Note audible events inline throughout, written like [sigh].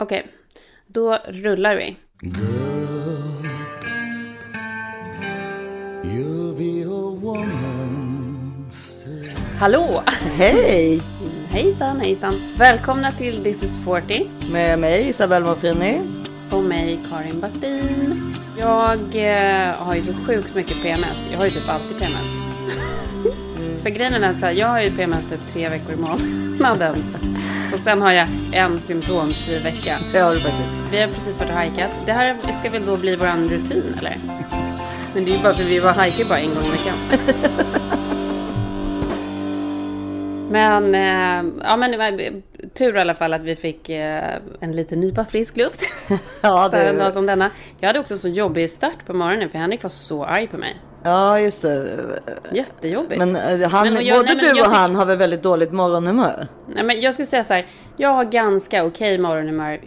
Okej, då rullar vi. You'll be a woman. Hallå! Hej! [laughs] Hejsan, hejsan. Välkomna till This is 40 Med mig Isabelle Mofrini. och mig Karin Bastin. Jag eh, har ju så sjukt mycket PMS. Jag har ju typ alltid PMS. [laughs] För grejen är att så här, jag har ju PMS typ tre veckor i månaden. Och sen har jag en symptomfri vecka. Det har du faktiskt. Vi har precis varit och hajkat. Det här ska väl då bli våran rutin eller? Men det är ju bara för vi var hajkar bara en gång i veckan. Men, eh, ja men det var tur i alla fall att vi fick eh, en liten nypa frisk luft. [laughs] Ja, så här en dag det, som denna. Jag hade också så jobbig start på morgonen för Henrik var så arg på mig. ja, just det. Jättejobbigt. Men eh, han, Men, jag- både nej, men du och han har väl väldigt dåligt morgonhumör? Nej, men jag skulle säga så här. Jag har ganska okej morgonhumör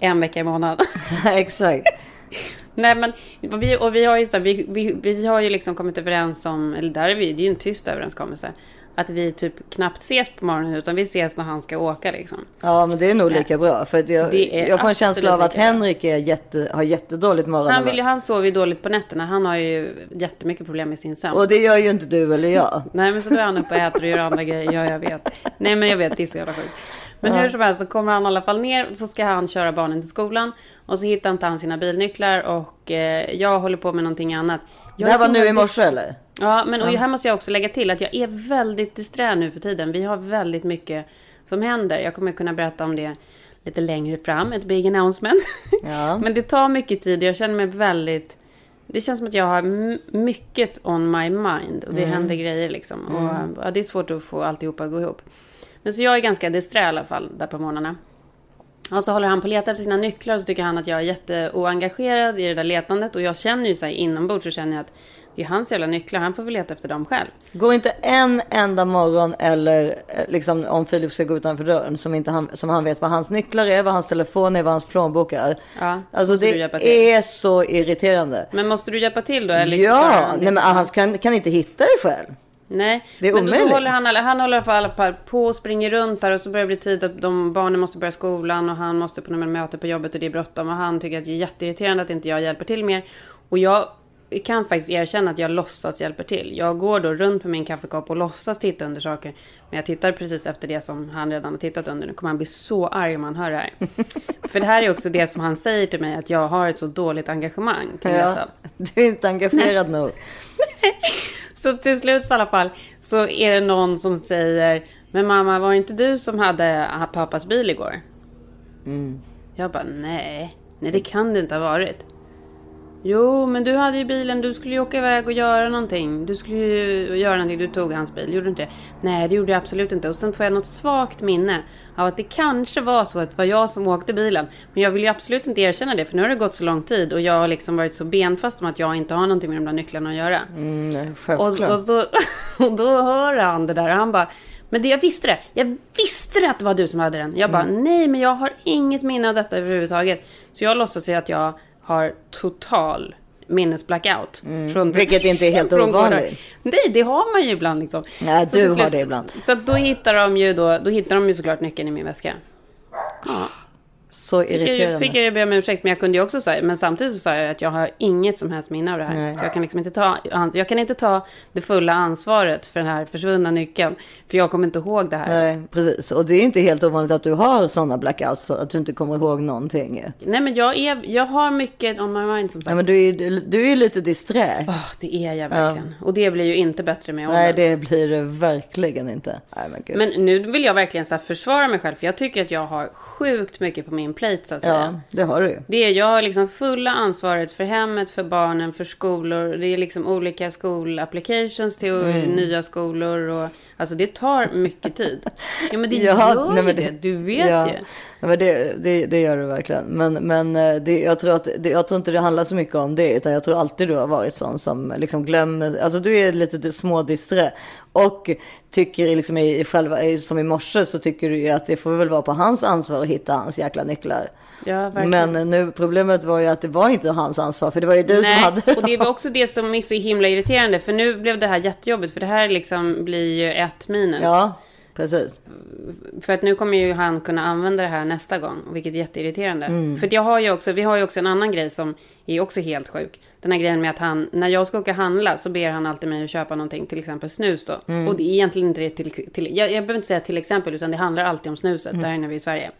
en vecka i månaden. [laughs] Exakt. [laughs] Nej men, och vi, och vi har ju så här, vi, vi, vi har ju liksom kommit överens om, eller där är vi, det är ju en tyst överenskommelse. Att vi typ knappt ses på morgonen utan vi ses när han ska åka liksom. Ja, men det är nog lika bra. För att jag, jag får en känsla av att. Henrik är jätte, har jättedåligt morgonhumör. Han, vill ju, han sover ju dåligt på nätterna, han har ju jättemycket problem med sin sömn. Och det gör ju inte du eller jag. [laughs] Nej men så då är han uppe och äter och gör andra grejer, ja jag vet. Nej men jag vet, det är så jävla sjukt. Men hur som helst så kommer han i alla fall ner, så ska han köra barnen till skolan. Och så hittar inte han sina bilnycklar och eh, jag håller på med någonting annat. Jag Det här är var nu i morse eller? Ja, men och här måste jag också lägga till att jag är väldigt disträ nu för tiden. Vi har väldigt mycket som händer. Jag kommer kunna berätta om det lite längre fram, ett big announcement. [laughs] Ja. men det tar mycket tid jag känner mig väldigt... Det känns som att jag har mycket on my mind och det händer grejer liksom. Och ja, det är svårt att få alltihopa att gå ihop. Men så jag är ganska disträ i alla fall där på morgnarna. Och så håller han på att leta efter sina nycklar och så tycker han att jag är jätteoengagerad i det där letandet. Och jag känner ju så här inombords så känner jag att det är hans jävla nycklar, han får väl leta efter dem själv. Går inte en enda morgon eller eh, liksom om Filip ska gå utanför dörren som, inte han, som han vet vad hans nycklar är, vad hans telefon är, vad hans plånbok är. Ja, alltså det är så irriterande. Men måste du hjälpa till då? Eller Ja, nej, men han kan, kan inte hitta det själv. Nej, Det är men då, håller han, han håller i alla fall på och springer runt där och så börjar det bli tid att de barnen måste börja skolan och han måste på något möte på jobbet och det är bråttom och han tycker att det är jätteirriterande att inte jag hjälper till mer. Och jag kan faktiskt erkänna att jag låtsas hjälper till. Jag går då runt med min kaffekopp och låtsas titta under saker. Men jag tittar precis efter det som han redan har tittat under. Nu kommer han bli så arg om han hör det här. [laughs] För det här är också det som han säger till mig, att jag har ett så dåligt engagemang kring detta. Ja, du är inte engagerad nog. [laughs] Så till slut i alla fall så är det någon som säger Men mamma var det inte du som hade pappas bil igår? Jag bara nej, nej det kan det inte ha varit. Jo, men du hade ju bilen, du skulle ju åka iväg och göra någonting. Du skulle ju göra någonting, du tog hans bil, gjorde du inte det? Nej, det gjorde jag absolut inte. Och sen får jag något svagt minne av att det kanske var så att det var jag som åkte bilen. Men jag vill ju absolut inte erkänna det, för nu har det gått så lång tid och jag har liksom varit så benfast om att jag inte har någonting med de där nycklarna att göra. Mm, Och, och, då, [laughs] och då hör han det där och han bara Men det, jag visste det! Jag visste det att det var du som hade den! Jag bara Mm. nej men jag har inget minne av detta överhuvudtaget. Så jag låtsas säga att jag har total minnesblackout. Från, Vilket inte är helt [laughs] ovanligt. Nej det har man ju ibland liksom. Nej, Så du till har slut- det ibland. Så då hittar de ju då, då hittar de ju såklart nyckeln i min väska. Ja. Så Fick irriterande. fick jag ju be om ursäkt, men jag kunde ju också säga, men samtidigt så sa jag att jag har inget som helst minne av det här. Jag kan liksom inte ta, jag kan inte ta det fulla ansvaret för den här försvunna nyckeln. För jag kommer inte ihåg det här. Nej, Nej, precis. Och det är inte helt ovanligt att du har sådana blackouts, så att du inte kommer ihåg någonting. ju. men jag, är, jag har mycket on my mind som sagt. Ja, men du är ju du är lite disträ. Åh, det är jag verkligen. Och det blir ju inte bättre med åldern. Nej, det blir det verkligen inte. Nej, men gud. Men nu vill jag verkligen så försvara mig själv, för jag tycker att jag har sjukt mycket på min plate så att säga. Ja, det har du ju. Det är, jag har liksom fulla ansvaret för hemmet, för barnen, för skolor. Det är liksom olika skolapplications till Mm. nya skolor. Och, alltså det tar mycket tid. Ja men det Ja, gör nej, men det. det- Du vet ja. ju. Men det, det, det gör du verkligen. Men, men eh, det, jag, tror att, det, jag tror inte det handlar så mycket om det. Utan jag tror alltid du har varit sån som liksom glömmer. Alltså du är lite di- smådisträ. Och tycker liksom i, själva, som i morse så tycker du ju att det får väl vara på hans ansvar att hitta hans jäkla nycklar. Ja, verkligen. Men nu problemet var ju att det var inte hans ansvar. För det var ju du Nej, som hade och det var också det som är så himla irriterande. För nu blev det här jättejobbigt. För det här liksom blir ju ett minus. Ja. Precis. För att nu kommer ju han kunna använda det här nästa gång, vilket är jätteirriterande. Mm. För jag har ju också, vi har ju också en annan grej som är också helt sjuk. Den här grejen med att han, när jag ska åka handla så ber han alltid mig att köpa någonting, till exempel snus då. Mm. Och det är egentligen inte det till, till jag, jag behöver inte säga till exempel, utan det handlar alltid om snuset, Mm. där inne vi i Sverige.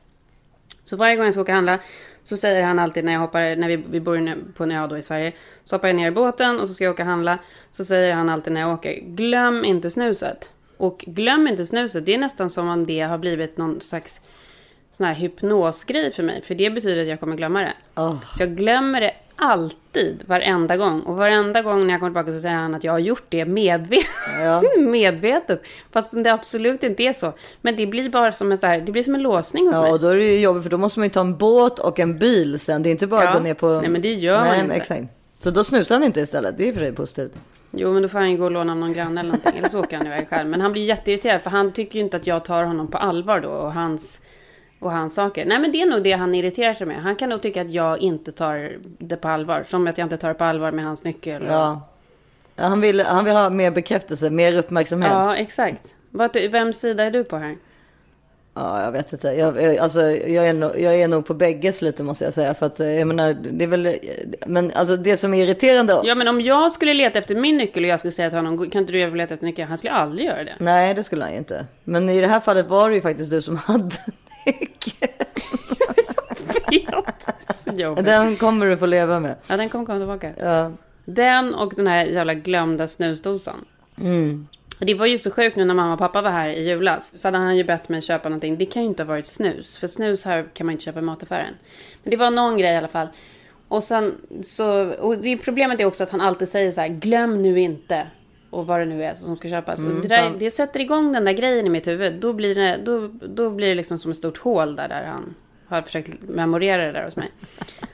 Så varje gång jag ska åka handla så säger han alltid när jag hoppar, när vi, vi bor på en ö då i Sverige. Så hoppar jag ner i båten och så ska jag åka handla. Så säger han alltid när jag åker, glöm inte snuset. Och glöm inte snuset, det är nästan som om det har blivit någon slags sån här hypnosgrej för mig. För det betyder att jag kommer glömma det. Åh. Så jag glömmer det alltid, varenda gång. Och varenda gång när jag kommer tillbaka så säger han att jag har gjort det medvetet. Ja. [laughs] medvetet. Fast det absolut inte är så. Men det blir bara som en, så här, det blir som en låsning hos mig. Ja, och då är det ju jobbigt för då måste man ju ta en båt och en bil sen. Det är inte bara Ja. att gå ner på... Nej, men det gör man Nej, inte. men Exakt. Så då snusar han inte istället. Det är ju för sig positivt. Jo, men då får han ju gå och låna av någon granne eller någonting. Eller så åker han iväg själv. Men han blir jätteirriterad för han tycker ju inte att jag tar honom på allvar då och hans, och hans saker. Nej, men det är nog det han irriterar sig med. Han kan nog tycka att jag inte tar det på allvar. Som att jag inte tar det på allvar med hans nyckel. Ja. ja han, vill, han vill ha mer bekräftelse, mer uppmärksamhet. Ja, exakt. Vems sida är du på här? Jag vet inte. Jag, jag, alltså, jag, är nog, jag är nog på bägges lite måste jag säga. För att eh, jag menar, det är väl... Men alltså det som är irriterande... Ja, men om jag skulle leta efter min nyckel och jag skulle säga till honom, kan inte du leta efter nyckeln? Han skulle aldrig göra det. Nej, det skulle han ju inte. Men i det här fallet var det ju faktiskt du som [laughs] hade nyckeln. Så jobbigt. [laughs] Den kommer du få leva med. Ja, den kommer komma tillbaka. Ja. Den och den här jävla glömda snusdosan. Och Det var ju så sjukt nu när mamma och pappa var här i julas. Så hade han ju bett mig köpa någonting. Det kan ju inte ha varit snus. För snus här kan man inte köpa i mataffären. Men det var någon grej i alla fall. Och sen så... Och det problemet är också att han alltid säger så här. Glöm nu inte. Och vad det nu är som ska köpas. och det, där, det sätter igång den där grejen i mitt huvud. Då blir det, då, då blir det liksom som ett stort hål där, där han har försökt memorera det där hos mig.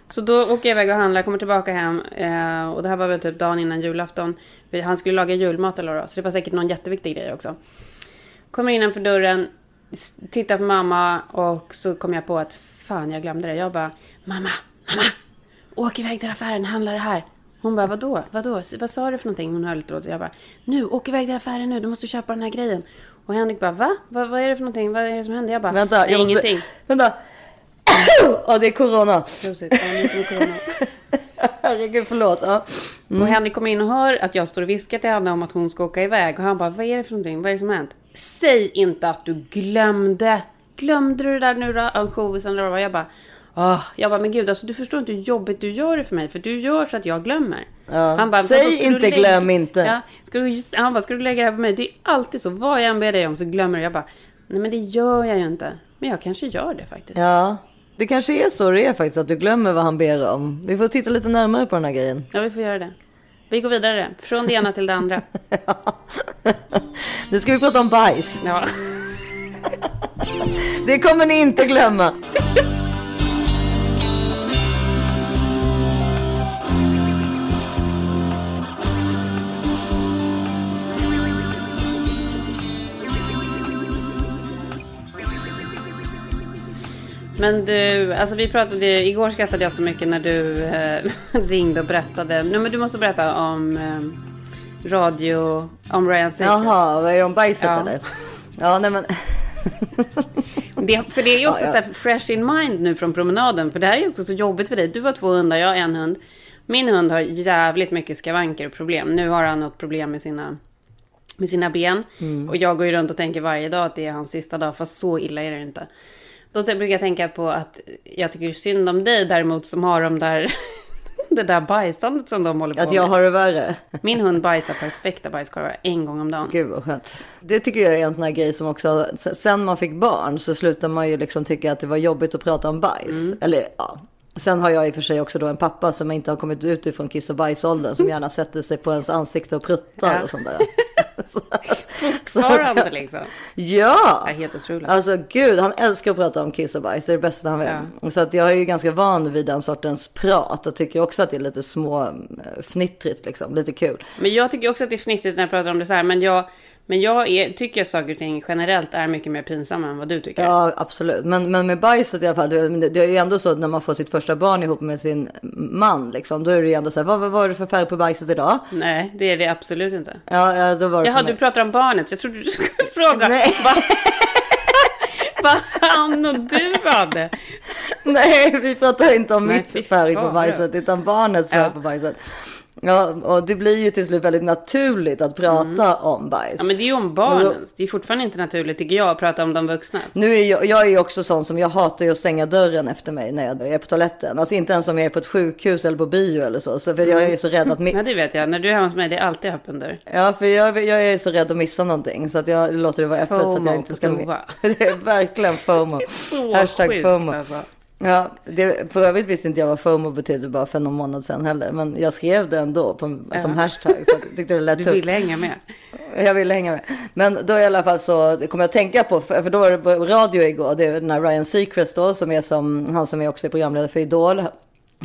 Så då åker jag iväg och handlar, kommer tillbaka hem. Eh, och det här var väl typ dagen innan julafton. Han skulle laga julmat eller vad Så det var säkert någon jätteviktig grej också. Kommer innanför dörren, tittar på mamma och så kom jag på att fan jag glömde det. Jag bara, mamma, mamma, åk iväg till affären, handla det här. Hon bara, vadå, vadå, vad sa du för någonting? Hon höll lite åt. Jag bara, nu, åk iväg till affären nu, du måste köpa den här grejen. Och Henrik bara, va? Vad, vad är det för någonting? Vad är det som händer? Jag bara, Vänta, jag måste... ingenting. Vänta. [laughs] Ja, det är corona. Prosit. Ja, nu kommer corona. [laughs] Herregud, förlåt. Ja. Och Henrik kommer in och hör att jag står och viskar till henne om att hon ska åka iväg. Och han bara, vad är det för någonting? Vad är det som har hänt? Säg inte att du glömde. Glömde du det där nu då? Ansjovisen eller vad? Jag bara, Åh, jag bara, men gud, alltså, du förstår inte hur jobbigt du gör det för mig. För du gör så att jag glömmer. Ja. Han bara, Säg "Vadå, ska du inte, lägga- glöm inte." Ja, ska du just, han bara, ska du lägga det här på mig? Det är alltid så. Vad jag än ber dig om så glömmer du. Jag bara, nej men det gör jag ju inte. Men jag kanske gör det faktiskt. ja, det kanske är så det är faktiskt. Att du glömmer vad han ber om. Vi får titta lite närmare på den här grejen. Ja, vi får göra det. Vi går vidare. Från det ena till det andra. [laughs] Nu ska vi prata om bajs. Ja. [laughs] Det kommer ni inte glömma. [laughs] Men du, alltså vi pratade, igår skrattade jag så mycket när du eh, [laughs] ringde och berättade. Nej men du måste berätta om eh, radio, om Ryan Seacrest. Jaha, vad är det om bajset Ja. eller? Ja, nej men. [laughs] Det, för det är ju också Ja, ja. så fresh in mind nu från promenaden. För det här är ju också så jobbigt för dig. Du har två hundar, jag har en hund. Min hund har jävligt mycket skavanker och problem. Nu har han något problem med sina, med sina ben. Mm. Och jag går ju runt och tänker varje dag att det är hans sista dag. Fast så illa är det inte. Då brukar jag tänka på att jag tycker synd om dig däremot som har de där... [laughs] det där bajsandet som de håller på Att jag med. har det värre. Min hund bajsar perfekta bajskorvar en gång om dagen. Gud vad skönt. Det tycker jag är en sån här grej som också, sen man fick barn så slutar man ju liksom tycka att det var jobbigt att prata om bajs. Mm. Eller ja. Sen har jag i och för sig också då en pappa som inte har kommit ut ifrån kiss och bajsåldern som gärna sätter sig på ens ansikte och pruttar Ja. och sånt där. [laughs] Så- Fortfarande liksom. Ja! Ja, helt otroligt. Alltså gud, han älskar att prata om kiss och bajs. Det är det bästa han vet. Så att jag är ju ganska van vid den sortens prat och tycker också att det är lite små eh, fnittrigt liksom. Lite kul. Men jag tycker också att det är fnittrigt när jag pratar om det så här. Men jag, Men jag är, tycker att saker och ting generellt är mycket mer pinsamma än vad du tycker. Ja, absolut. Men, men med bajset i alla fall, det, det är ju ändå så att när man får sitt första barn ihop med sin man, liksom, då är det ju ändå så här, vad, vad var det för färg på bajset idag? Nej, det är det absolut inte. Ja, ja då var det Jaha, du pratar om barnet, så jag trodde du skulle [laughs] fråga Nej. [laughs] vad, vad han och du hade. Nej, vi pratar inte om Nej, mitt färg på bajset, utan barnets färg Ja. på bajset. Ja, och det blir ju till slut väldigt naturligt att prata om bajs. Mm. Ja, men det är ju om barnens. Det är fortfarande inte naturligt, tycker jag, att prata om de vuxna. Nu är jag, jag är ju också sån som jag hatar ju att stänga dörren efter mig när jag är på toaletten. Alltså inte ens om jag är på ett sjukhus eller på bio eller så. så för jag är så rädd att... Mi- [laughs] Ja, det vet jag. När du är hemma hos mig, det är alltid öppen dörr. ja, för jag, jag är så rädd att missa någonting. Så att jag låter det vara öppet så att FOMO jag inte ska... på [laughs] det är verkligen FOMO. [laughs] Så Hashtag sjukt, FOMO. alltså. Ja, det, för övrigt visste inte jag vad FOMO betydde bara för någon månad sedan heller. Men jag skrev det ändå på, som hashtag för jag tyckte det lät Du ville hänga med. Jag ville hänga med. Men då i alla fall så kommer jag att tänka på, för då var det på radio igår, det är den här Ryan Seacrest då, som är som, han som är också programledare för Idol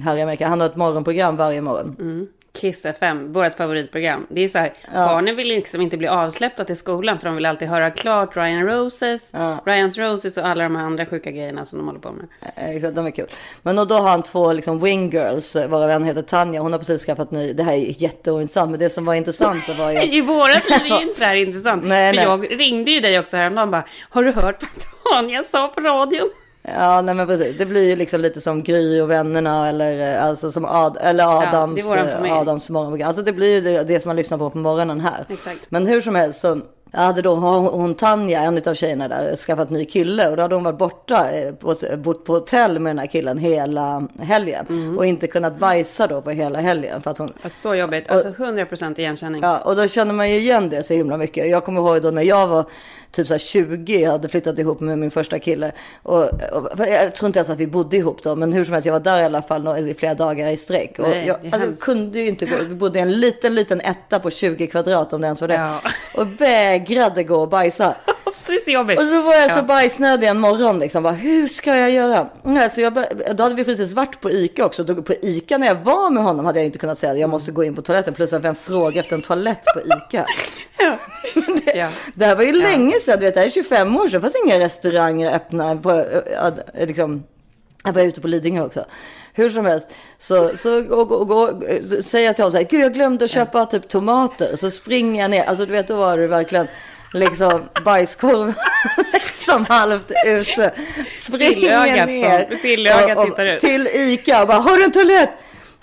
här i Amerika. Han har ett morgonprogram varje morgon. Mm. Kiss FM, vårt favoritprogram. Det är så här, barnen vill liksom inte bli avsläppta till skolan för de vill alltid höra klart Ryan Roses, Ryans Roses och alla de här andra sjuka grejerna som de håller på med. Exakt, de är kul. Men och då har han två liksom wingirls, eh, varav en heter Tanja. Hon har precis skaffat ny, det här är jätteointressant, men det som var intressant det var ju [laughs] I vårat liv är inte det här intressant. Nej, för nej. jag ringde ju dig också häromdagen och bara, har du hört vad Tanja sa på radion? Ja, nej men precis. Det blir ju liksom lite som Gry och vännerna eller eh, alltså som Ad, eller Adams, eh, familj. Adams morgonprogram. Alltså det blir ju det, det som man lyssnar på på morgonen här. Exakt. Men hur som helst så hade då hon, Tanja, en av tjejerna där, skaffat ny kille och då hade hon varit borta, eh, på, bort på hotell med den här killen hela helgen Mm. och inte kunnat bajsa då på hela helgen för att hon så jobbigt. Alltså 100% igenkänning. Ja, och då känner man ju igen det så himla mycket. Jag kommer ihåg då när jag var typ så här 20, jag hade flyttat ihop med min första kille. Och, och, jag tror inte ens att vi bodde ihop då, men hur som helst, jag var där i alla fall i flera dagar i sträck. Och Nej, jag alltså, kunde ju inte gå, vi bodde i en liten, liten etta på 20 kvadrat om det ens var det. Ja. Och vägrade gå och bajsa. Så [laughs] det är så jobbigt. Och så var jag så Ja. bajsnödig en morgon liksom. Bara, hur ska jag göra? Nej, så jag, bör- då hade vi precis varit på Ica också. Då, på Ica när jag var med honom hade jag inte kunnat säga att jag måste gå in på toaletten. Plus att vem frågar efter en toalett på Ica? [laughs] Ja. [laughs] det, Ja. det här var ju länge sedan. Du vet, det här är 25 år sedan. Det fanns inga restauranger öppna. På, liksom, jag var ute på Lidingö också. Hur som helst. Så, så och, och, och, säger jag till honom så här. Gud jag glömde att köpa typ tomater. Så springer jag ner. Alltså du vet då var det verkligen liksom bajskorv [laughs] liksom halvt ute. Springer Sillögat ner. som- sillögat tittar ut. Till Ica och bara har du en toalett?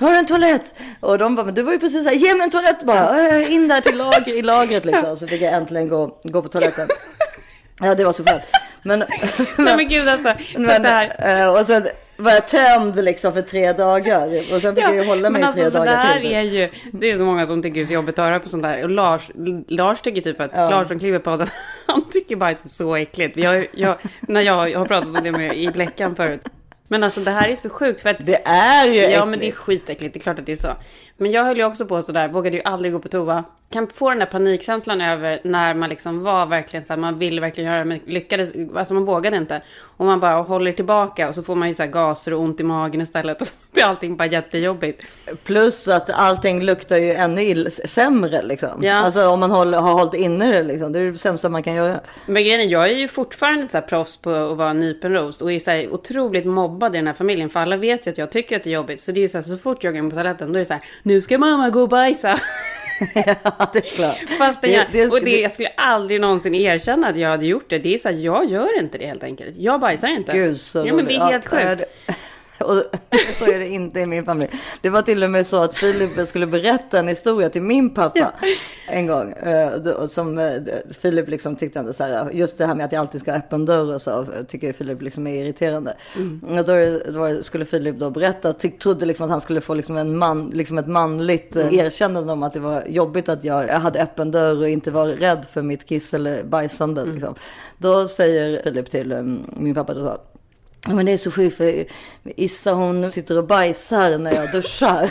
Har du en toalett? Och de bara, men du var ju precis här, ge mig en toalett bara. "Äh, In där till lager, i lagret liksom. Så fick jag äntligen gå, gå på toaletten. Ja, det var så skönt. Men, Nej men [laughs] gud alltså. Men, det här, eh, och sen var jag tömd liksom för tre dagar. Och sen fick jag ju hålla mig men i tre alltså, det dagar där till. är ju, det är så många som tycker det är så jobbigt att höra på sånt där. Och Lars, Lars tycker typ att, Lars som kliver podden, [laughs] han tycker bajs är så äckligt. Jag, jag, när jag, jag har pratat om det med i Bläckan förut. Men alltså det här är så sjukt för att Det är ju Ja äckligt. men det är skitäckligt, det är klart att det är så. Men jag höll ju också på sådär, vågade ju aldrig gå på toa. Kan få den där panikkänslan över när man liksom var verkligen så här, man ville verkligen göra det men lyckades, alltså man vågade inte. Och man bara håller tillbaka och så får man ju så här gaser och ont i magen istället och så [laughs] blir allting bara jättejobbigt. Plus att allting luktar ju ännu ill, sämre liksom. Ja. Alltså om man håller, har hållit inne det liksom. Det är det sämsta man kan göra. Men grejen är, jag är ju fortfarande så här proffs på att vara en nypenros och är så här otroligt mobbad i den här familjen. För alla vet ju att jag tycker att det är jobbigt. Så det är ju så här, så fort jag går in på toaletten då är det så här, nu ska mamma gå och bajsa. [laughs] [laughs] ja, det är klart. Fast det, Det- det och det, jag skulle aldrig någonsin erkänna att jag hade gjort det. Det är så här, jag gör inte det helt enkelt. Jag bajsar inte. Gud så ja, men det är helt sjukt. Och [laughs] så är det inte i min familj. Det var till och med så att Filip skulle berätta en historia till min pappa en gång. eh, Som eh, Filip liksom tyckte ändå så här, just det här med att jag alltid ska ha öppen dörr och så, tycker Filip liksom är irriterande. Mm. Och då, skulle Filip då berätta, trodde liksom att han skulle få liksom en man, liksom ett manligt eh, Mm. erkännande om att det var jobbigt att jag hade öppen dörr och inte var rädd för mitt kiss eller bajsande. Mm. Liksom. Då säger Filip till eh, min pappa då, Ja, men det är så sjukt för Issa hon sitter och bajsar när jag duschar. [laughs]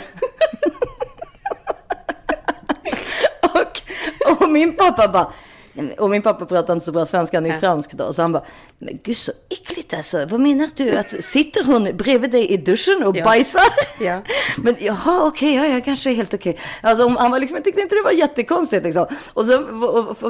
och, och min pappa bara, Och min pappa pratar inte så bra svenska, han är Ja. fransk då. Så han bara, men gud så äckligt alltså. Vad menar du? Att, sitter hon bredvid dig i duschen och Ja. bajsar? Ja. [laughs] Men jaha, okej, ja, ja, kanske är helt okej. Alltså om- han var liksom, jag tyckte inte det var jättekonstigt liksom. Och så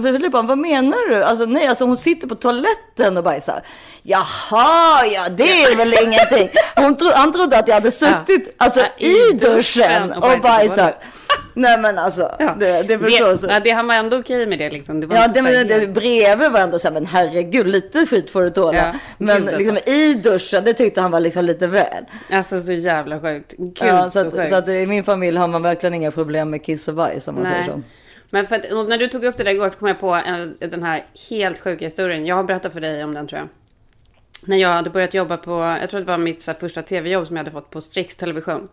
Filip vad menar du? Alltså nej, alltså hon sitter på toaletten och bajsar. Jaha, ja det är väl ingenting. Hon tro, han trodde att jag hade suttit alltså, i, duschen och bajsat. [laughs] Nej men alltså, Ja. det, det förstår så. ja, det, han var ändå okej med det liksom. Det var Ja, det, men det, bredvid var ändå så här, men herregud, lite skit får du tåla. Ja, men gud, liksom, alltså. i duschen, det tyckte han var liksom lite väl. Alltså så jävla sjukt. Gud Ja, så, så, att, sjukt. så att i min familj har man verkligen inga problem med kiss och bajs om man säger så. Men för att, när du tog upp det där igår så kom jag på en, den här helt sjuka historien. Jag har berättat för dig om den tror jag. När jag hade börjat jobba på, jag tror det var mitt så här, första tv-jobb som jag hade fått på Strix Television.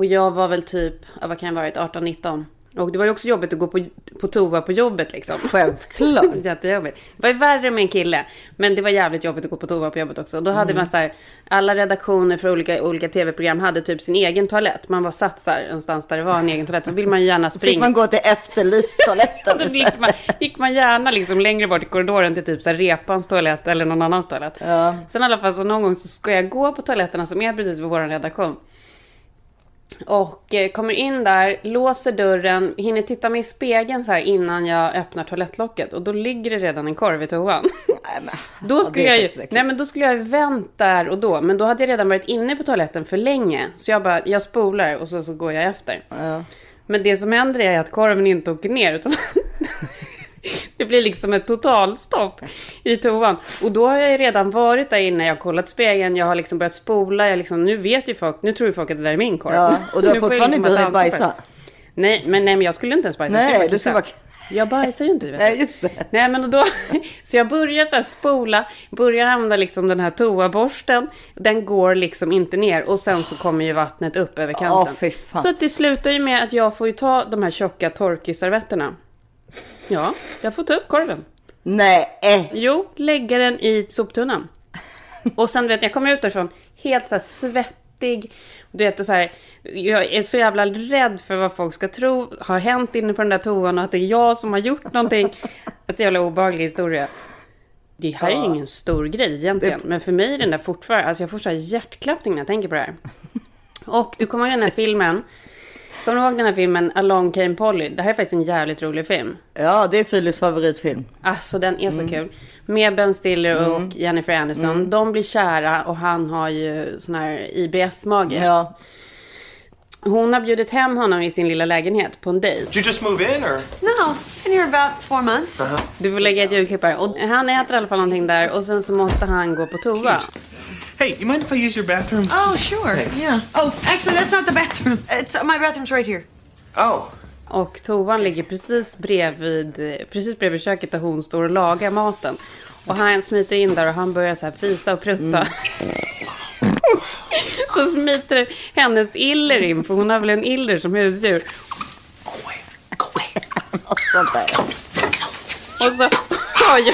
Och jag var väl typ, vad kan jag ha varit, 18-19. Och det var ju också jobbigt att gå på, på toa på jobbet liksom. Självklart. [laughs] Jättejobbigt. Det var ju värre med en kille. Men det var jävligt jobbigt att gå på toa på jobbet också. Och Då hade man så här, alla redaktioner för olika, olika tv-program hade typ sin egen toalett. Man var satt så här, någonstans där det var en egen toalett. Så vill man ju gärna Fick springa. man gå till efterlystoaletten [laughs] Då gick man, gick man gärna liksom längre bort i korridoren till typ så här repans toalett eller någon annans toalett. Ja. Sen i alla fall så någon gång så ska jag gå på toaletterna som är precis vid vår redaktion. Och eh, kommer in där, låser dörren, hinner titta mig i spegeln så här innan jag öppnar toalettlocket. Och då ligger det redan en korv i toan. Nej, [laughs] Då ja, skulle, är jag nej, men då skulle jag vänt där och då. Men då hade jag redan varit inne på toaletten för länge. Så jag bara, jag spolar och så, så går jag efter. Ja. Men det som händer är att korven inte åker ner. Utan [laughs] [laughs] det blir liksom ett totalstopp i toan. Och då har jag ju redan varit där inne. Jag har kollat spegeln. Jag har liksom börjat spola. Jag liksom, nu vet ju folk. Nu tror ju folk att det där är min korv. Ja, och du [laughs] har fortfarande liksom inte hunnit bajsa. Nej, men, nej, men jag skulle inte ens bajsa. Nej, du skulle bara... Jag bajsar ju inte. Vet. Nej, just det. Nej men då, [laughs] så jag börjar så spola, börjar använda liksom den här toaborsten. Den går liksom inte ner och sen så kommer ju vattnet upp över kanten. Fan. Så att det slutar ju med att jag får ju ta de här tjocka torkiservetterna. Ja, jag får ta upp korven. Nej, eh. Jo, lägga den i soptunnan. Och sen vet jag, jag kommer ut därifrån helt så här svettig. Du vet, och så här, jag är så jävla rädd för vad folk ska tro har hänt inne på den där toan och att det är jag som har gjort någonting. Ett [laughs] så jävla obehaglig historia. Det här är ingen stor grej egentligen. Men för mig är den där fortfarande, alltså jag får så här hjärtklappning när jag tänker på det här. [laughs] Och du kommer ihåg den här filmen? Kommer du ihåg den här filmen Along came Polly? Det här är faktiskt en jävligt rolig film. Ja, det är Filips favoritfilm. Alltså den är så Mm. kul. Med Ben Stiller och Jennifer Aniston. De blir kära och han har ju sån här IBS-mage. Ja. Hon har bjudit hem honom i sin lilla lägenhet på en dejt. Did you just move in or? No, been here about four months. Du får lägga ett ljudklipp här. Och han äter i alla fall någonting där och sen så måste han gå på toa. Hey, you mind if I use your bathroom? Oh, sure. Thanks. Yeah. Oh, actually, that's not the bathroom. It's my bathroom's right here. Oh. Och toan ligger precis bredvid, precis bredvid köket där hon står och lagar maten. Och han smiter in där och han börjar så här fisa och prutta. [laughs] så smiter hennes iller in, för hon har väl en iller som husdjur. Och sånt där. Och så har, [laughs] ju,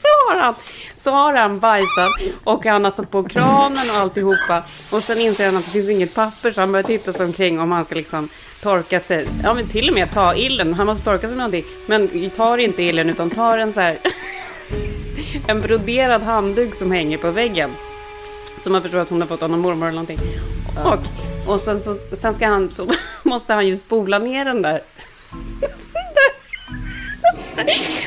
så har [laughs] han så har han bajsat och han har satt på kranen och alltihopa. Och sen inser han att det finns inget papper så han börjar titta sig omkring om han ska liksom torka sig. Ja men till och med ta illen. Han måste torka sig med någonting. Men tar inte illen utan tar en så här [laughs] en broderad handduk som hänger på väggen. Så man förstår att hon har fått av någon mormor eller någonting. Och, och sen, så, sen ska han, så [laughs] måste han ju spola ner den där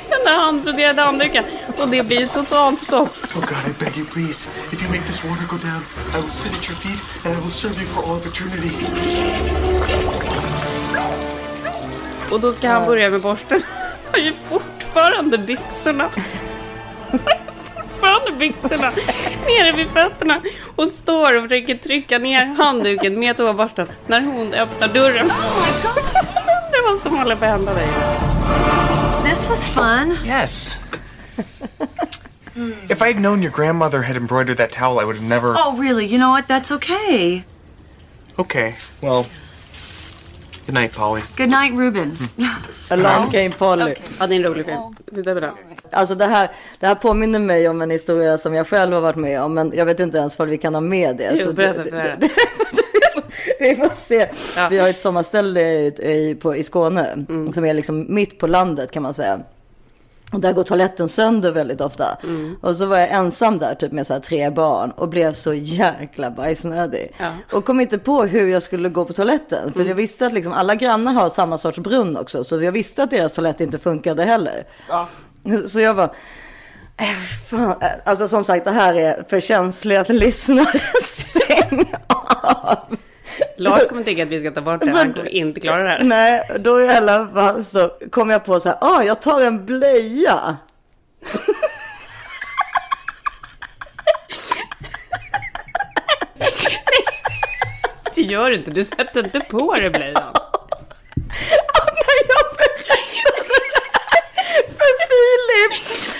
den där handbroderade handduken. Och det blir totalt stopp. Oh God, I beg you, please. If you make this water go down, I will sit at your feet and I will serve you for all of eternity. Och då ska han börja med borsten. Han har ju fortfarande byxorna. Fortfarande byxorna nere vid fötterna. Och står och försöker trycka ner handduken med toaborsten när hon öppnar dörren. Det var som håller på att hända dig. This was fun. Yes. if I had known your grandmother had embroidered that towel, I would have never. Oh, really? You know what? That's okay. Okay, well. Good night, Polly. Good night, Ruben. [laughs] Along came Polly. Ja, det är en rolig film. Det är bra. Alltså det här, det här påminner mig om en historia som jag själv har varit med om. Men jag vet inte ens vad vi kan ha med det. Jo, Så berätta [laughs] Vi får se. Ja. Mm. Vi har ett sommarställe i, på, i Skåne som är liksom mitt på landet kan man säga. Och där går toaletten sönder väldigt ofta. Mm. Och så var jag ensam där typ med så tre barn och blev så jäkla bajsnödig. Ja. Mm. Och kom inte på hur jag skulle gå på toaletten. För jag visste att liksom alla grannar har samma sorts brunn också. Så jag visste att deras toalett inte funkade heller. Så jag bara, fan. Alltså som sagt det här är för känsliga lyssnare. [laughs] Stäng av. Lars kommer tänka att vi ska ta bort det. Han kommer inte klara det här. Nej, då i alla fall så kom jag på så här, ah, jag tar en blöja. [laughs] Det gör du inte. Du sätter inte på dig blöjan. när jag berättade för Filip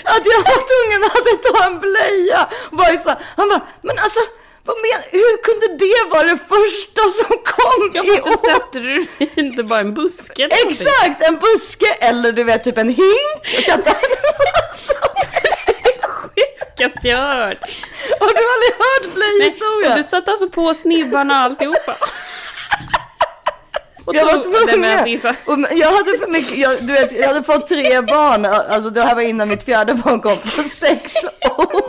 att jag var tvungen att Var ju så här, han bara, men alltså, vad men, hur kunde det vara det första som kom Ja, i år? sätter du inte bara en buske? eller? Exakt, en buske eller du vet typ en hink. Och sätta [laughs] Sjukaste jag har hört. Har du aldrig hört och du satte alltså på snibbarna och alltihopa. Och Jag var tvungen. alltså, jag hade för mycket, jag, du vet, jag hade fått tre barn, alltså det här var innan mitt fjärde barn kom, på sex [laughs] år.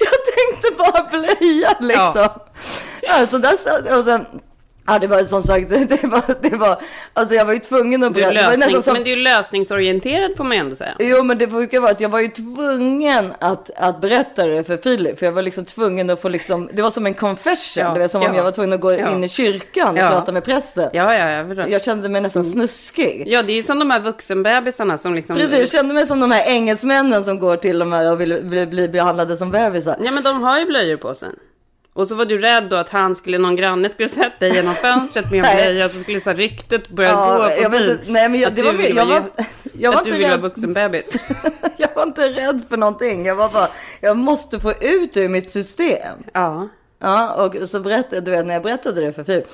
Jag tänkte bara blöja liksom. Ja. så där och sen, ja det var som sagt, [laughs] det var, det var, alltså jag var ju tvungen att Du är lösnings, som, men du är lösningsorienterad får man ju ändå säga. Jo men det brukar vara att jag var ju tvungen att, att berätta det för Filip. För jag var liksom tvungen att få liksom, det var som en confession. Ja, det var som om ja, jag var tvungen att gå ja. in i kyrkan och prata med prästen. Ja, ja, jag. Jag kände mig nästan snuskig. Ja, det är ju som de här vuxenbebisarna som liksom... Precis, jag kände mig som de här engelsmännen som går till de här och vill bli, bli behandlade som bebisar. Ja, men de har ju blöjor på sig. Och så var du rädd då att han skulle, någon granne skulle sätta dig genom fönstret med en blöja så skulle så ryktet börja Ja, gå jag på vet inte, nej, men jag- Att det du var ville jag vara- var- jag var Att du ville vara rädd. vuxenbebis. [laughs] Jag var inte rädd för någonting. Jag var bara, jag måste få ut det ur mitt system. Ja. Ja, och så berättade, du vet när jag berättade det för Filip.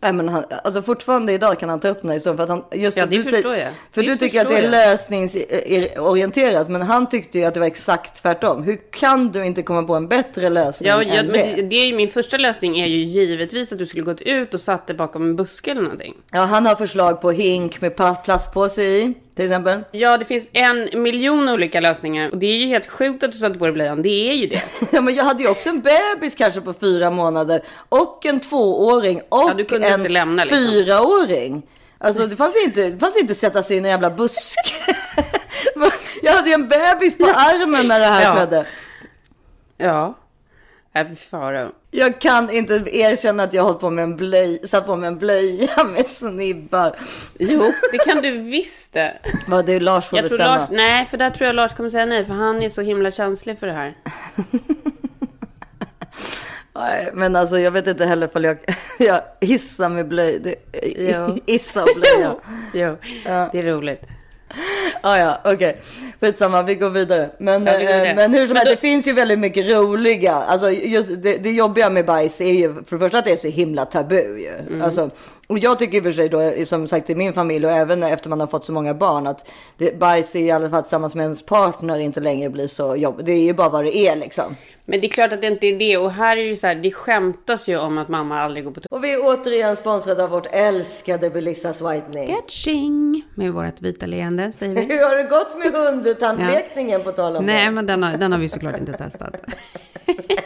Nej, men han, alltså fortfarande idag kan han ta upp den här historien för att han just Ja, det du förstår jag. För Det du tycker att det är jag. lösningsorienterat, men han tyckte ju att det var exakt tvärtom. Hur kan du inte komma på en bättre lösning Ja, än ja, men det? det, är min första lösning är ju givetvis att du skulle gått ut och satt dig bakom en buske eller någonting. Ja, han har förslag på hink med pla- plastpåse i, till exempel. Ja, det finns en miljon olika lösningar och det är ju helt sjukt att du satte på dig blöjan. Det är ju det. [laughs] Ja, men jag hade ju också en bebis kanske på fyra månader och en tvååring och Ja, du kunde en inte lämna, liksom. fyraåring. Alltså det fanns inte, det fanns inte sätta sig i en jävla buske. [laughs] jag hade en bebis på armen när det här Ja. skedde. Ja. Äh, fara. Jag kan inte erkänna att jag hållit på med en blöj, satt på med en blöja [laughs] med snibbar. Jo, det kan du visst det. Vad du Lars får Jag tror bestämma. Lars, nej, för där tror jag Lars kommer säga nej, för han är så himla känslig för det här. [laughs] Nej, men alltså jag vet inte heller ifall jag, [laughs] jag hissar med blöj. Det, Jo. hissa och blöja. Jo, det är roligt. Ah, ja, okej. Skitsamma, vi går vidare. Men, Ja, eh, men hur som Men helst, då- det finns ju väldigt mycket roliga. Alltså just det, det jobbiga med bajs är ju för det första att det är så himla tabu ju. Mm. Alltså, och jag tycker i och för sig då, som sagt i min familj och även efter man har fått så många barn, att det, bajs i alla fall tillsammans med ens partner inte längre blir så jobbigt. Det är ju bara vad det är liksom. Men det är klart att det inte är det. Och här är det ju så här, det skämtas ju om att mamma aldrig går på toa. Och vi är återigen sponsrade av vårt älskade Belissas Whitening. Catching! Med vårt vita leende, säger vi. [laughs] Hur har det gått med hundtandlekningen på tal om Nej, det? men den har, den har vi såklart inte testat. [laughs]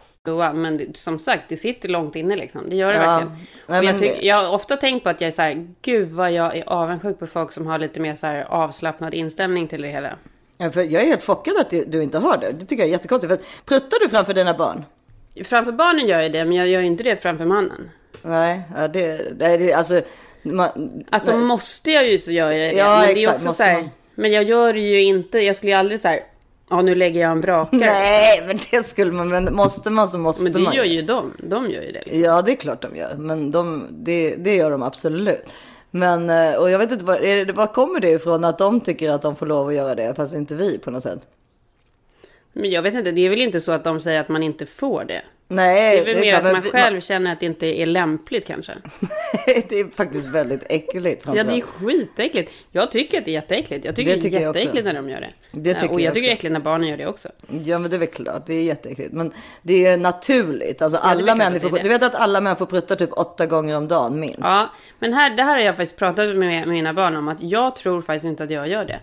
Ja, men som sagt, det sitter långt inne liksom. Det gör det Ja. verkligen. Nej, och jag, tyck, det- jag har ofta tänkt på att jag är så här, gud vad jag är avundsjuk på folk som har lite mer så här avslappnad inställning till det hela. Ja, för jag är helt chockad att du inte har det. Det tycker jag är jättekonstigt. För pruttar du framför dina barn? Framför barnen gör jag det, men jag gör inte det framför mannen. Nej, ja, det, det, det alltså... Man, Alltså nej. måste jag ju så gör jag det. Ja, men det är exakt, också måste så här, man. men jag gör det ju inte, jag skulle ju aldrig så här, ja nu lägger jag en brakare. Nej, men det skulle man. Men måste man så måste Men det man. gör ju de, de gör ju det. Liksom. Ja, det är klart de gör. Men de, det, det gör de absolut. Men, eh, och jag vet inte, var, det, var kommer det ifrån att de tycker att de får lov att göra det, fast inte vi på något sätt? Men jag vet inte, det är väl inte så att de säger att man inte får det. Nej, Det är väl mer klart, att man själv känner att det inte är lämpligt kanske. [laughs] det är faktiskt väldigt äckligt. Ja, det är skitäckligt. Jag tycker att det är jätteäckligt. Jag tycker Det det, är jag jätteäckligt när de gör det. Det Ja, tycker och jag, jag tycker det är äckligt när barnen gör det också. Ja, men det är väl klart. Det är jätteäckligt. Men det är naturligt. Alltså, det är alla att människor, det är det. du vet att alla människor pruttar typ åtta gånger om dagen minst. Ja, men här, det här har jag faktiskt pratat med, med mina barn om. Att jag tror faktiskt inte att jag gör det.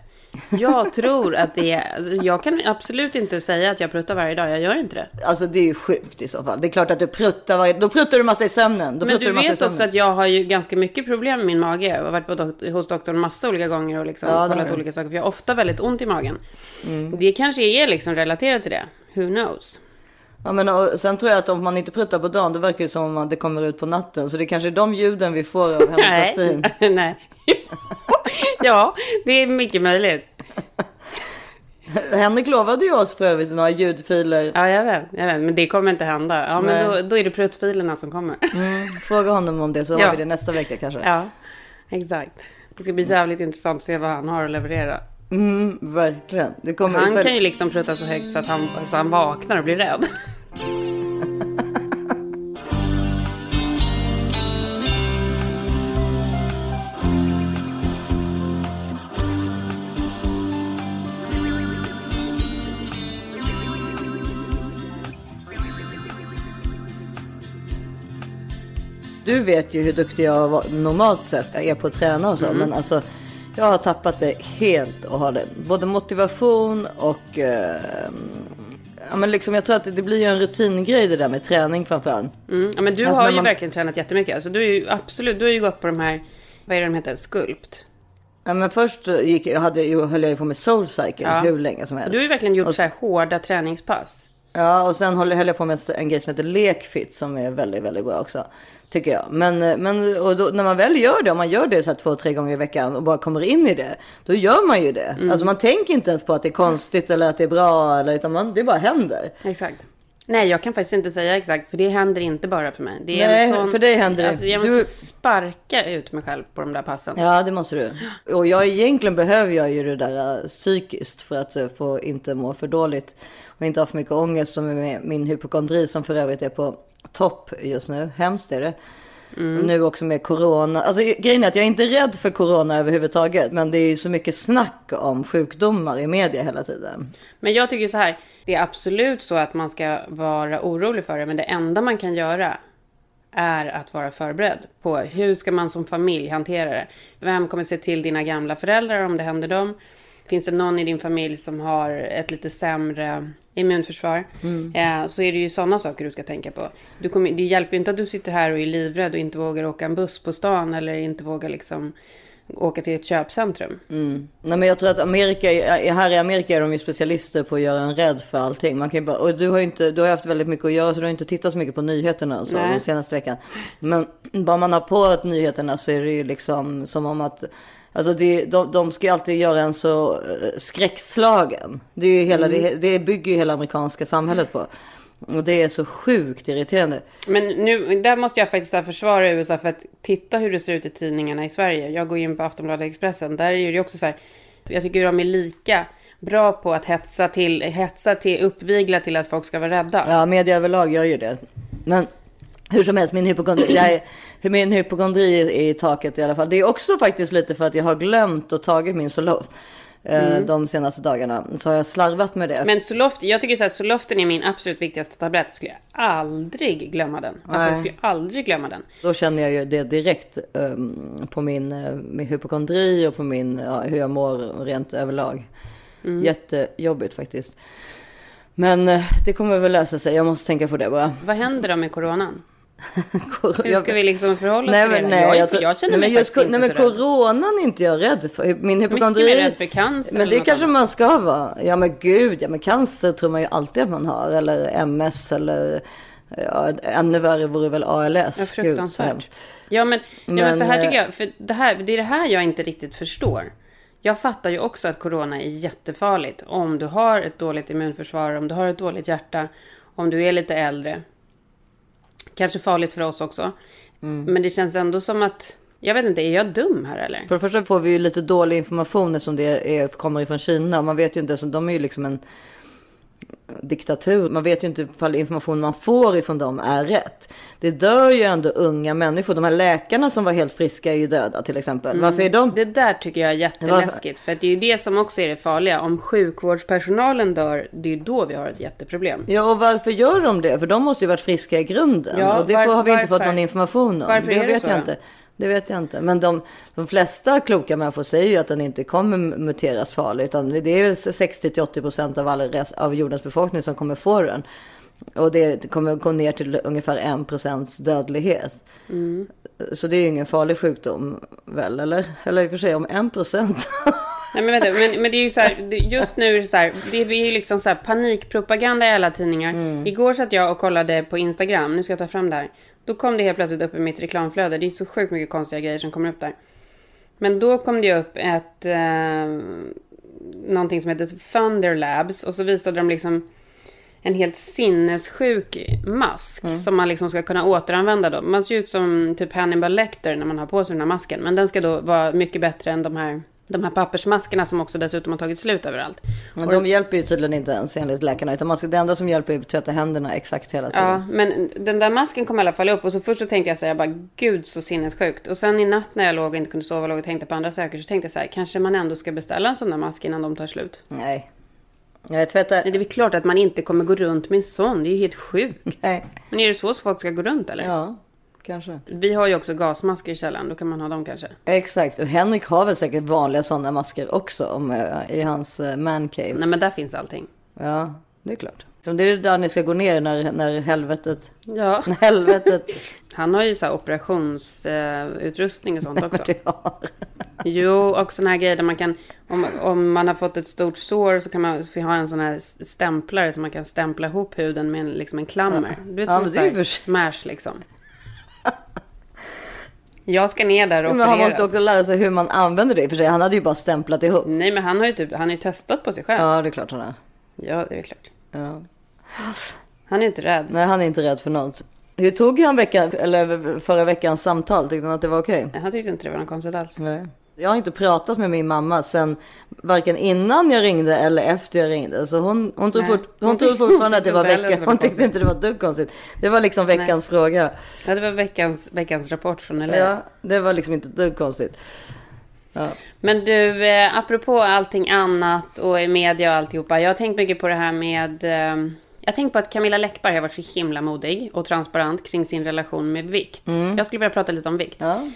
Jag tror att det är... Jag kan absolut inte säga att jag pruttar varje dag. Jag gör inte det. Alltså det är ju sjukt i så fall. Det är klart att du pruttar varje... Då pruttar du massa i sömnen. Då Men du vet också att jag har ju ganska mycket problem med min mage. Jag har varit på dok- hos doktorn massa olika gånger och liksom Ja, kollat. Mm. olika saker. För jag har ofta väldigt ont i magen. Det kanske är liksom relaterat till det. Who knows? Ja, men och sen tror jag att om man inte pruttar på dagen, då verkar det som om det kommer ut på natten. Så det kanske är de ljuden vi får av Henrik. Westin. [laughs] Nej. [laughs] ja, det är mycket möjligt. Henrik lovade ju oss för övrigt några ljudfiler. Ja, jag vet, jag vet. Men det kommer inte hända. Ja, men Nej. då, då är det pruttfilerna som kommer. Fråga honom om det så Ja. har vi det nästa vecka kanske. ja, exakt. Det ska bli jävligt intressant att se vad han har att leverera. Mm, verkligen. Han sen- kan ju liksom prutta så högt så att han, så han vaknar och blir rädd. Du vet ju hur duktig jag normalt sett är på att träna och så. Mm. Men alltså, jag har tappat det helt och hållet. Både motivation och... Eh, ja, men liksom, jag tror att det blir ju en rutingrej det där med träning framförallt. Mm. Ja, men du Alltså, har ju man- verkligen tränat jättemycket. Alltså, du är ju absolut, du har ju gått på de här, vad är det de heter, skulpt. Ja, men först gick, jag hade, höll jag ju på med soulcycle Ja. hur länge som helst. Du har ju verkligen gjort Och så här hårda träningspass. Ja, och sen höll, höll jag på med en grej som heter lekfit som är väldigt, väldigt bra också. Tycker jag. Men, eh, men och då, när man väl gör det, om man gör det så här två, tre gånger i veckan och bara kommer in i det, då gör man ju det. Mm. Alltså man tänker inte ens på att det är konstigt eller att det är bra, eller, utan man, det bara händer. Exakt. Nej, jag kan faktiskt inte säga exakt, för det händer inte bara för mig. Nej, sån, för dig händer det. Alltså, jag måste Du- sparka ut mig själv på de där passen. Ja, det måste du. Och jag egentligen behöver jag ju det där eh, psykiskt för att eh, få inte må för dåligt och inte ha för mycket ångest som är med min hypokondri som för övrigt är på topp just nu. Hemskt är det. Nu också med corona. Alltså grejen är att jag är inte rädd för corona överhuvudtaget. Men det är ju så mycket snack om sjukdomar i media hela tiden. Men jag tycker så här, det är absolut så att man ska vara orolig för det, men det enda man kan göra är att vara förberedd på hur ska man som familj hantera det. Vem kommer se till dina gamla föräldrar om det händer dem? Finns det någon i din familj som har ett lite sämre immunförsvar? Eh, så är det ju sådana saker du ska tänka på. Du kommer, det hjälper ju inte att du sitter här och är livrädd och inte vågar åka en buss på stan eller inte vågar liksom åka till ett köpcentrum. Nej men jag tror att Amerika, är- här i Amerika är de ju specialister på att göra en rädd för allting. Man kan bara, och du har inte, du har haft väldigt mycket att göra så du har inte tittat så mycket på nyheterna så den senaste veckan. Men bara man har på nyheterna så är det ju liksom som om att Alltså det, de, de ska ju alltid göra en så eh, skräckslagen. Det, är hela, Mm. det, det bygger ju hela amerikanska samhället på. Och det är så sjukt irriterande. Men nu, där måste jag faktiskt försvara USA för att titta hur det ser ut i tidningarna i Sverige. Jag går in på Aftonbladet Expressen. Där är det också så här. Jag tycker de är lika bra på att hetsa till, hetsa till, uppvigla till att folk ska vara rädda. Ja, media överlag gör ju det. Men hur som helst, min hypokondri, [clears throat] jag är, min hypokondri är i taket i alla fall. Det är också faktiskt lite för att jag har glömt att tagit min Zoloft eh, de senaste dagarna. Så har jag slarvat med det. Men Zoloft, jag tycker så här, Zoloften är min absolut viktigaste tablett. Jag skulle aldrig glömma den. Alltså jag Nej. skulle aldrig glömma den. Då känner jag ju det direkt ehm, på min, eh, min hypokondri och på min, ja, hur jag mår rent överlag. Jättejobbigt faktiskt. Men eh, det kommer väl lösa sig. Jag måste tänka på det bara. Vad händer då med coronan? Hur ska vi liksom förhålla oss till det? nej, jag, jag, jag, känner nej, mig just, faktiskt nej, inte men coronan är inte jag rädd för. Min Mycket hypokondri... mer rädd för cancer Men det kanske annat. man ska vara. Ja men gud, ja men cancer tror man ju alltid att man har. Eller MS eller ja, ännu värre vore väl ALS. Ja, Gud, så fruktansvärt. hemskt. Ja, men, men, ja, men för här eh, tycker jag, för det, här, det är det här jag inte riktigt förstår. Jag fattar ju också att corona är jättefarligt. Om du har ett dåligt immunförsvar, om du har ett dåligt hjärta, om du är lite äldre. Kanske farligt för oss också. Mm. Men det känns ändå som att, jag vet inte, är jag dum här eller? För det första får vi ju lite dålig information eftersom det är, kommer ifrån Kina. Man vet ju inte, så de är ju liksom en diktatur. Man vet ju inte ifall information man får ifrån dem är rätt. Det dör ju ändå unga människor. De här läkarna som var helt friska är ju döda till exempel. Varför är de Det där tycker jag är jätteläskigt. För att det är ju det som också är det farliga. Om sjukvårdspersonalen dör, det är ju då vi har ett jätteproblem. Ja, och varför gör de det? För de måste ju varit friska i grunden. Ja, och det var- har vi inte fått varför? någon information om. Varför det är det vet så jag då? inte. Det vet jag inte. Men de, de flesta kloka människor säger ju att den inte kommer muteras farligt. Utan det är ju 60-80% av, alla rest, av jordens befolkning som kommer få den. Och det kommer gå ner till ungefär 1% dödlighet. Mm. Så det är ju ingen farlig sjukdom väl? Eller, eller i och för sig om 1%. [laughs] Nej men vänta, men, men det är ju så här, just nu är det så här, det är ju liksom så här panikpropaganda i alla tidningar. Igår satt jag och kollade på Instagram, nu ska jag ta fram det här. Då kom det helt plötsligt upp i mitt reklamflöde, det är så sjukt mycket konstiga grejer som kommer upp där. Men då kom det upp ett, eh, någonting som heter Thunder Labs och så visade de liksom en helt sinnessjuk mask som man liksom ska kunna återanvända då. Man ser ut som typ Hannibal Lecter när man har på sig den här masken. Men den ska då vara mycket bättre än de här, de här pappersmaskerna som också dessutom har tagit slut överallt. Men de hjälper ju tydligen inte ens enligt läkarna. Utan man ska, det enda som hjälper är att tvätta händerna exakt hela tiden. Ja, men den där masken kom i alla fall upp och så först så tänkte jag så här, jag bara gud så sinnessjukt. Och sen i natt när jag låg och inte kunde sova låg och tänkte på andra saker så tänkte jag så här, kanske man ändå ska beställa en sån där mask innan de tar slut. Nej. Jag tvättar... Nej, det är väl klart att man inte kommer gå runt med en sån, det är ju helt sjukt. Nej. Men är det så folk ska gå runt eller? Ja, kanske. Vi har ju också gasmasker i källaren, då kan man ha dem kanske. Exakt. Och Henrik har väl säkert vanliga sådana masker också om, eh, i hans eh, mancave. Nej men där finns allting. Ja, det är klart. Så det är där ni ska gå ner när, när helvetet... Ja. [laughs] När helvetet... Han har ju så operationsutrustning och sånt [laughs] också. har. Jo, och såna här grejer där man kan, om, om man har fått ett stort sår så kan man så ha en sån här stämplare så man kan stämpla ihop huden med en, liksom en klammer. Du vet Ja, som sig- mash liksom. Jag ska ner där och Men han måste också lära sig hur man använder det i och för sig. Han hade ju bara stämplat ihop. Nej men han har ju typ, han har ju testat på sig själv. Ja, det är klart han är. Ja, det är klart. Ja. Han är inte rädd. Nej, han är inte rädd för något. Hur tog han veckan, eller förra veckans samtal? Tyckte han att det var okej? Han tyckte inte det var något konstigt alls. Nej. Jag har inte pratat med min mamma sen varken innan jag ringde eller efter jag ringde. Så hon, hon tror, Nej. fort, hon tyckte- fortfarande att det var heller veckan. att det var Hon tyckte konstigt. inte det var dugg konstigt. Det var liksom veckans fråga. Ja, det var veckans, veckans rapport från LA. Ja, det var liksom inte dugg konstigt. Men du, eh, apropå allting annat och i media och alltihopa. Jag har tänkt mycket på det här med... Eh, jag tänkt på att Camilla Läckberg har varit så himla modig och transparent kring sin relation med vikt. Jag skulle vilja prata lite om vikt. Mm. Ja.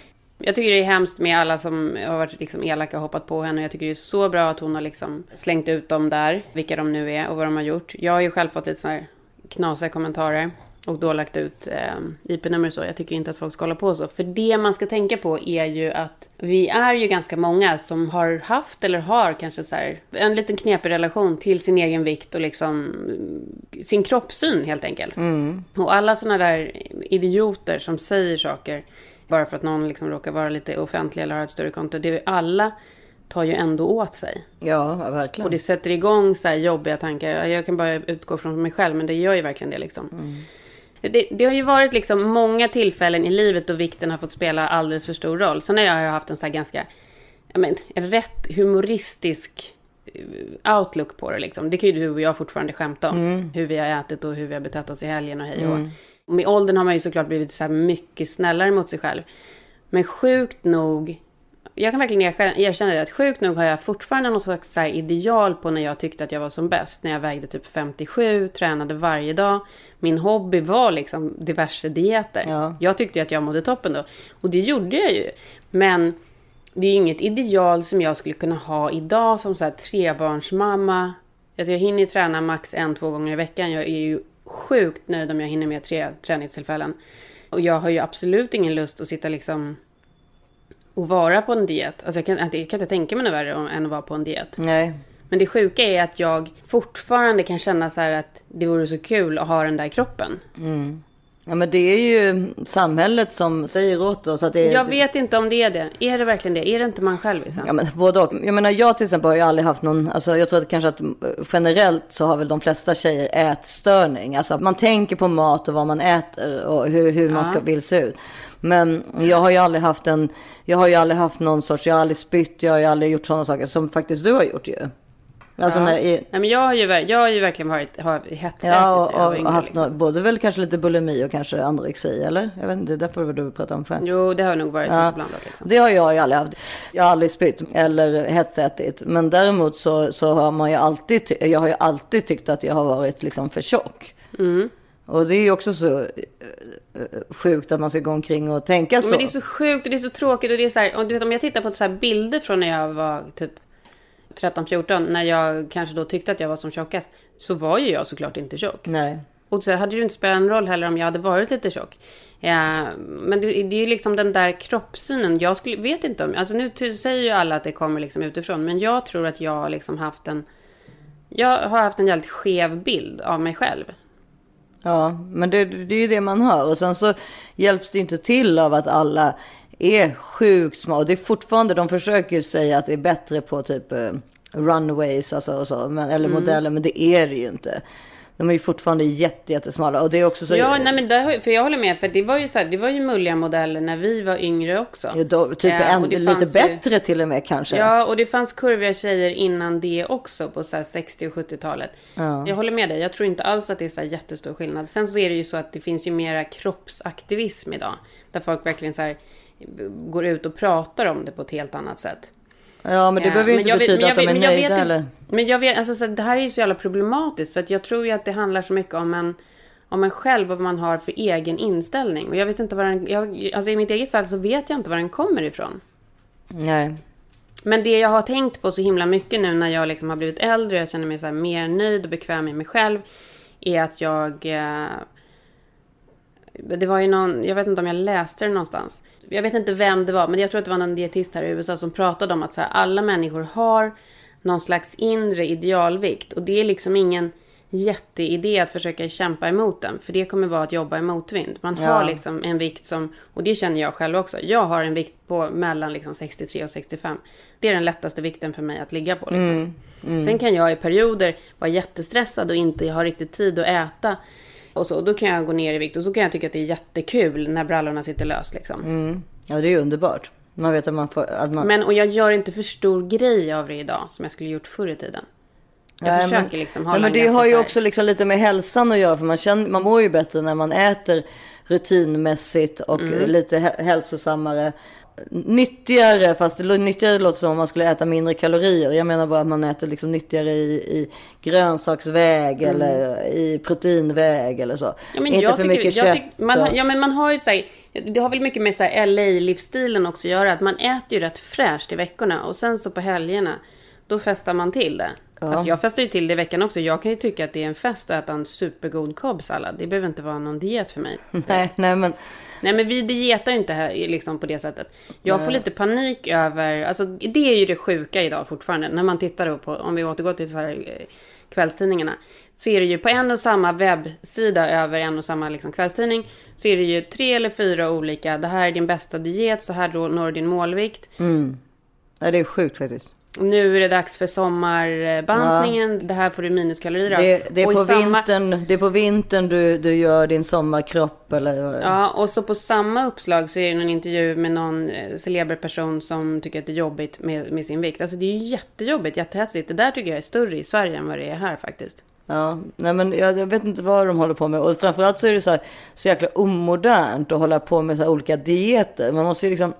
Jag tycker det är hemskt med alla som har varit liksom elaka och hoppat på henne. Jag tycker det är så bra att hon har liksom slängt ut dem där, vilka de nu är och vad de har gjort. Jag har ju själv fått lite sådana här knasiga kommentarer. Och då lagt ut eh, IP-nummer och så. Jag tycker inte att folk ska hålla på så. För det man ska tänka på är ju att vi är ju ganska många som har haft eller har kanske så här, en liten knepig relation till sin egen vikt och liksom mm, sin kroppssyn helt enkelt. Och alla sådana där idioter som säger saker bara för att någon liksom råkar vara lite offentlig eller har ett större konto. Det är, alla tar ju ändå åt sig. Ja, verkligen. Och det sätter igång så här jobbiga tankar. Jag kan bara utgå från mig själv, men det gör ju verkligen det liksom. Det, det har ju varit liksom många tillfällen i livet då vikten har fått spela alldeles för stor roll. Sen har jag haft en så här ganska, ja men, en rätt humoristisk eh, outlook på det liksom. Det kan ju du och jag fortfarande skämta om. Hur vi har ätit och hur vi har betett oss i helgen och hej och hå. Och med åldern har man ju såklart blivit så här mycket snällare mot sig själv. Men sjukt nog, jag kan verkligen erkänna- det, att sjukt nog har jag fortfarande något slags så här ideal på när jag tyckte att jag var som bäst. När jag vägde typ 57, tränade varje dag. Min hobby var liksom diverse dieter. Ja. Jag tyckte att jag mådde toppen då. Och det gjorde jag ju. Men det är ju inget ideal som jag skulle kunna ha idag som så här trebarnsmamma. Att jag hinner träna max en, två gånger i veckan. Jag är ju sjukt nöjd om jag hinner med tre träningstillfällen. Och jag har ju absolut ingen lust att sitta liksom och vara på en diet. Alltså jag kan, jag kan inte tänka mig något värre än att vara på en diet. Nej. Men det sjuka är att jag fortfarande kan känna så här att det vore så kul att ha den där kroppen. Ja, men det är ju samhället som säger åt oss att det är... Jag vet inte om det är det. Är det verkligen det? Är det inte man själv liksom? Ja men både och. Jag menar jag till exempel har ju aldrig haft någon, alltså jag tror att kanske att eh, generellt så har väl de flesta tjejer ätstörning. Alltså man tänker på mat och vad man äter och hur, hur man ska, vill se ut. Men jag har ju aldrig haft en, jag har ju aldrig haft någon sorts, jag har aldrig spytt, jag har ju aldrig gjort sådana saker som faktiskt du har gjort ju. Alltså när, i, Nej, men jag har ju, jag har ju verkligen varit har hetsätit ja, och, och, och haft liksom. något, både väl kanske lite bulimi och kanske anorexi eller? Jag vet inte, det där får väl du prata om själv. Jo, det har nog varit Ja, lite blandat liksom. Det har jag ju aldrig haft. Jag har aldrig spytt eller hetsätit. Men däremot så, så har man ju alltid, jag har ju alltid tyckt att jag har varit liksom för tjock. Mm. Och det är ju också så eh, eh, sjukt att man ska gå omkring och tänka så. Men det är så sjukt och det är så tråkigt och det är så här, och du vet om jag tittar på så här bilder från när jag var typ 13-14, när jag kanske då tyckte att jag var som tjockast, så var ju jag såklart inte tjock. Nej. Och så hade det ju inte spelat en roll heller om jag hade varit lite tjock. Ja, men det, det är ju liksom den där kroppssynen. Jag skulle, vet inte om... Alltså nu säger ju alla att det kommer liksom utifrån. Men jag tror att jag liksom haft en... Jag har haft en jävligt skev bild av mig själv. Ja, men det, det är ju det man hör. Och sen så hjälps det inte till av att alla är sjukt små. Och det är fortfarande, de försöker ju säga att det är bättre på typ eh, runways alltså och så, men, eller Mm. modeller, men det är det ju inte. De är ju fortfarande jätte, jättesmala. Och det är också så... Ja, nej men där, för jag håller med. För det var ju så här, det var ju mulliga modeller när vi var yngre också. Ja, då, typ Ja, en, lite fanns ju- bättre till och med kanske. Ja, och det fanns kurviga tjejer innan det också på så här 60 och 70-talet. Jag håller med dig. Jag tror inte alls att det är så här jättestor skillnad. Sen så är det ju så att det finns ju mera kroppsaktivism idag. Där folk verkligen så här går ut och pratar om det på ett helt annat sätt. Ja, men det Ja, behöver ju inte vet- betyda att de är nöjda vet eller... Men jag vet, alltså så det här är ju så jävla problematiskt. För att jag tror ju att det handlar så mycket om en, om en själv och vad man har för egen inställning. Och jag vet inte var den, jag, alltså i mitt eget fall så vet jag inte var den kommer ifrån. Nej. Men det jag har tänkt på så himla mycket nu när jag liksom har blivit äldre och jag känner mig så här mer nöjd och bekväm med mig själv. Är att jag... Eh, det var ju någon, jag vet inte om jag läste det någonstans. Jag vet inte vem det var, men jag tror att det var någon dietist här i USA som pratade om att så här, alla människor har någon slags inre idealvikt. Och det är liksom ingen jätteidé att försöka kämpa emot den. För det kommer vara att jobba i motvind. Man har Ja. liksom en vikt som, och det känner jag själv också. Jag har en vikt på mellan liksom 63 och 65. Det är den lättaste vikten för mig att ligga på. Liksom. Sen kan jag i perioder vara jättestressad och inte ha riktigt tid att äta. Och så, då kan jag gå ner i vikt och så kan jag tycka att det är jättekul när brallorna sitter löst. Liksom. Ja, det är underbart. Man vet att man får... Att man... Men, och jag gör inte för stor grej av det idag som jag skulle gjort förr i tiden. Jag Nej, försöker men- liksom Nej, hålla men en det har ju också liksom lite med hälsan att göra. För man, känner, man mår ju bättre när man äter rutinmässigt och Mm. lite hä- hälsosammare. Nyttigare, fast det nyttigare låter som om man skulle äta mindre kalorier. Jag menar bara att man äter liksom nyttigare i, i grönsaksväg eller i proteinväg eller så. Mm. Ja, men Inte för tycker- mycket kött. man, och- Ja, men man har ju så här, det har väl mycket med LA-livsstilen också att göra. Att man äter ju rätt fräscht i veckorna och sen så på helgerna då festar man till det. Alltså jag festar ju till det i veckan också. Jag kan ju tycka att det är en fest att äta en supergod kobbsallad. Det behöver inte vara någon diet för mig. [laughs] Nej, nej men Nej men vi dietar ju inte här, liksom på det sättet. Jag får lite panik över, alltså det är ju det sjuka idag fortfarande. När man tittar på, om vi återgår till så här, eh, kvällstidningarna. Så är det ju på en och samma webbsida över en och samma liksom, kvällstidning. Så är det ju tre eller fyra olika, det här är din bästa diet, så här når du din målvikt. nej, det är sjukt faktiskt. Nu är det dags för sommarbantningen, det här får du minuskalorier av. Det, det, är på samma- vintern, det är på vintern du, du gör din sommarkropp eller vad. Ja, och så på samma uppslag så är det någon intervju med någon eh, celeber person som tycker att det är jobbigt med, med sin vikt. Alltså det är ju jättejobbigt, jättehetsigt. Det där tycker jag är större i Sverige än vad det är här faktiskt. Ja, nej men jag, jag vet inte vad de håller på med. Och framförallt så är det så, här, så jäkla omodernt att hålla på med så här olika dieter. Man måste ju liksom...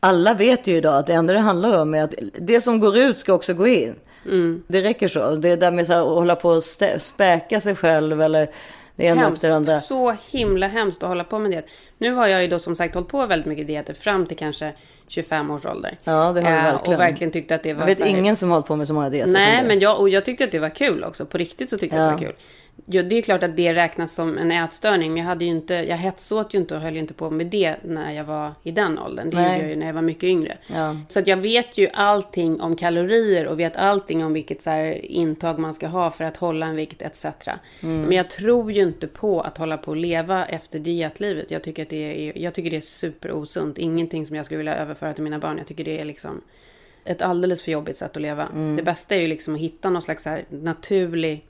Alla vet ju idag att det enda det handlar om är att det som går ut ska också gå in. Mm. Det räcker så. Det där med att hålla på och späka sig själv eller det ena Hemskt. efter det andra. Så himla hemskt att hålla på med det. Nu har jag ju då som sagt hållit på väldigt mycket dieter fram till kanske 25 års ålder. Ja, det har du Eh, verkligen. Och verkligen tyckte att det var Jag vet här- ingen som har hållit på med så många dieter Nej, men jag, och jag tyckte att det var kul också. På riktigt så tyckte jag att det var kul. Ja, det är klart att det räknas som en ätstörning. Men jag, hade ju inte, jag hetsåt ju inte och höll ju inte på med det när jag var i den åldern. Det Nej. gjorde jag ju när jag var mycket yngre. Ja. Så att jag vet ju allting om kalorier och vet allting om vilket så här intag man ska ha för att hålla en vikt etc. Mm. Men jag tror ju inte på att hålla på och leva efter dietlivet. Jag tycker att det är, jag tycker det är superosunt. Ingenting som jag skulle vilja överföra till mina barn. Jag tycker det är liksom ett alldeles för jobbigt sätt att leva. Mm. Det bästa är ju liksom att hitta någon slags så här naturlig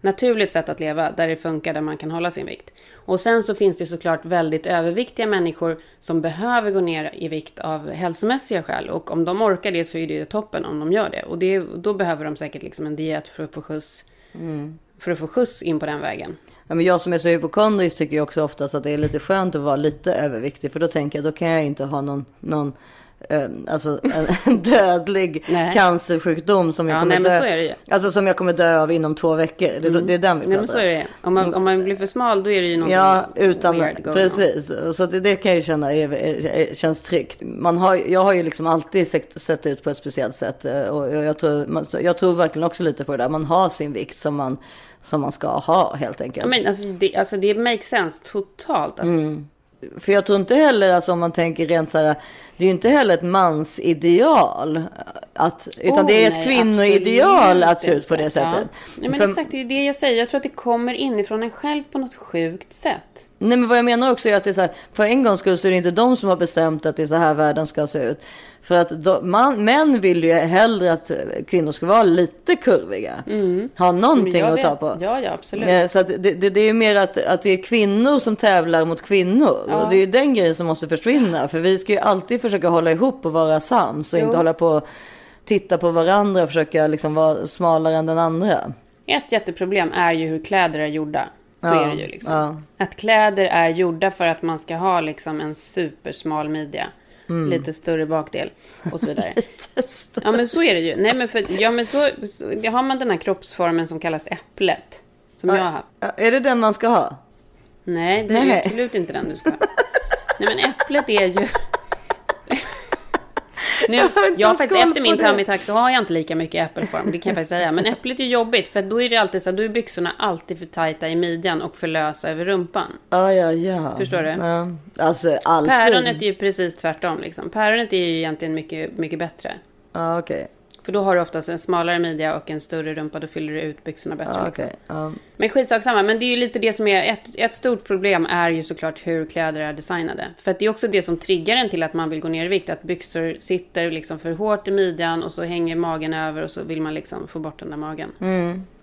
naturligt sätt att leva där det funkar, där man kan hålla sin vikt. Och sen så finns det såklart väldigt överviktiga människor som behöver gå ner i vikt av hälsomässiga skäl. Och om de orkar det så är det toppen om de gör det. Och det, då behöver de säkert liksom en diet för att få skjuts, för att få skjuts in på den vägen. Ja, men jag som är så hypokondrisk tycker ju också oftast att det är lite skönt att vara lite överviktig. För då tänker jag, då kan jag inte ha någon, någon alltså en, [laughs] en dödlig Nej. cancersjukdom som jag Ja, kommer nej, dö. Alltså som jag kommer dö av inom två veckor. Det, det är den vi Nej pratar men så är det. Om man, om man blir för smal då är det ju något Ja, utan, going on. precis. Så det, det kan jag ju känna är, är, är, känns tryggt. Man har, jag har ju liksom alltid sett, sett ut på ett speciellt sätt. eh, Och jag, tror, man, jag tror verkligen också lite på det där. Man har sin vikt som man, som man ska ha helt enkelt. Ja, men alltså det, alltså det makes sense totalt. Alltså, Mm. För jag tror inte heller, alltså, om man tänker rent så här, det är ju inte heller ett mansideal. Att, utan Oh, det är ett nej, kvinnoideal att se ut på det sättet. Ja. Nej, men För- exakt, det är ju det jag säger. Jag tror att det kommer inifrån en själv på något sjukt sätt. Nej men vad jag menar också är att det är så här, för en gångs skull så är det inte de som har bestämt att det är så här världen ska se ut. För att de, man, män vill ju hellre att kvinnor ska vara lite kurviga. Ha Men någonting att ta vet. på. Ja, ja, absolut. Eh, Så det, det, det är ju mer att, att det är kvinnor som tävlar mot kvinnor. Och det är ju den grejen som måste försvinna. För vi ska ju alltid försöka hålla ihop och vara sams. Och Jo. inte hålla på och titta på varandra och försöka liksom vara smalare än den andra. Ett jätteproblem är ju hur kläder är gjorda. Så Ja, är det ju liksom. ja. Att kläder är gjorda för att man ska ha liksom en supersmal midja. Mm. Lite större bakdel och så vidare. [laughs] ja men så är det ju. Nej men för, ja men så, så har man den här kroppsformen som kallas äpplet. Som jag har haft. Ja, Är det den man ska ha? Nej, det är Nej. absolut inte den du ska ha. Nej men äpplet är ju... [laughs] Nu, jag har ens faktiskt efter min tummy tuck så har jag inte lika mycket äppelform. Det kan jag faktiskt säga. Men äpplet är jobbigt för då är det alltid så här, då är byxorna alltid för tajta i midjan och för lösa över rumpan. Ja, ja, ja. Förstår du? Ja. Alltså alltid. Päronet är ju precis tvärtom liksom. Päronet är ju egentligen mycket, mycket bättre. Ja, okej. För då har du oftast en smalare midja och en större rumpa. Då fyller du ut byxorna bättre. Ja, liksom. okej. Ja. Men skitsak samma. Men det är ju lite det som är ett, ett stort problem är ju såklart hur kläder är designade. För det är också det som triggar en till att man vill gå ner i vikt. Att byxor sitter liksom för hårt i midjan och så hänger magen över och så vill man liksom få bort den där magen.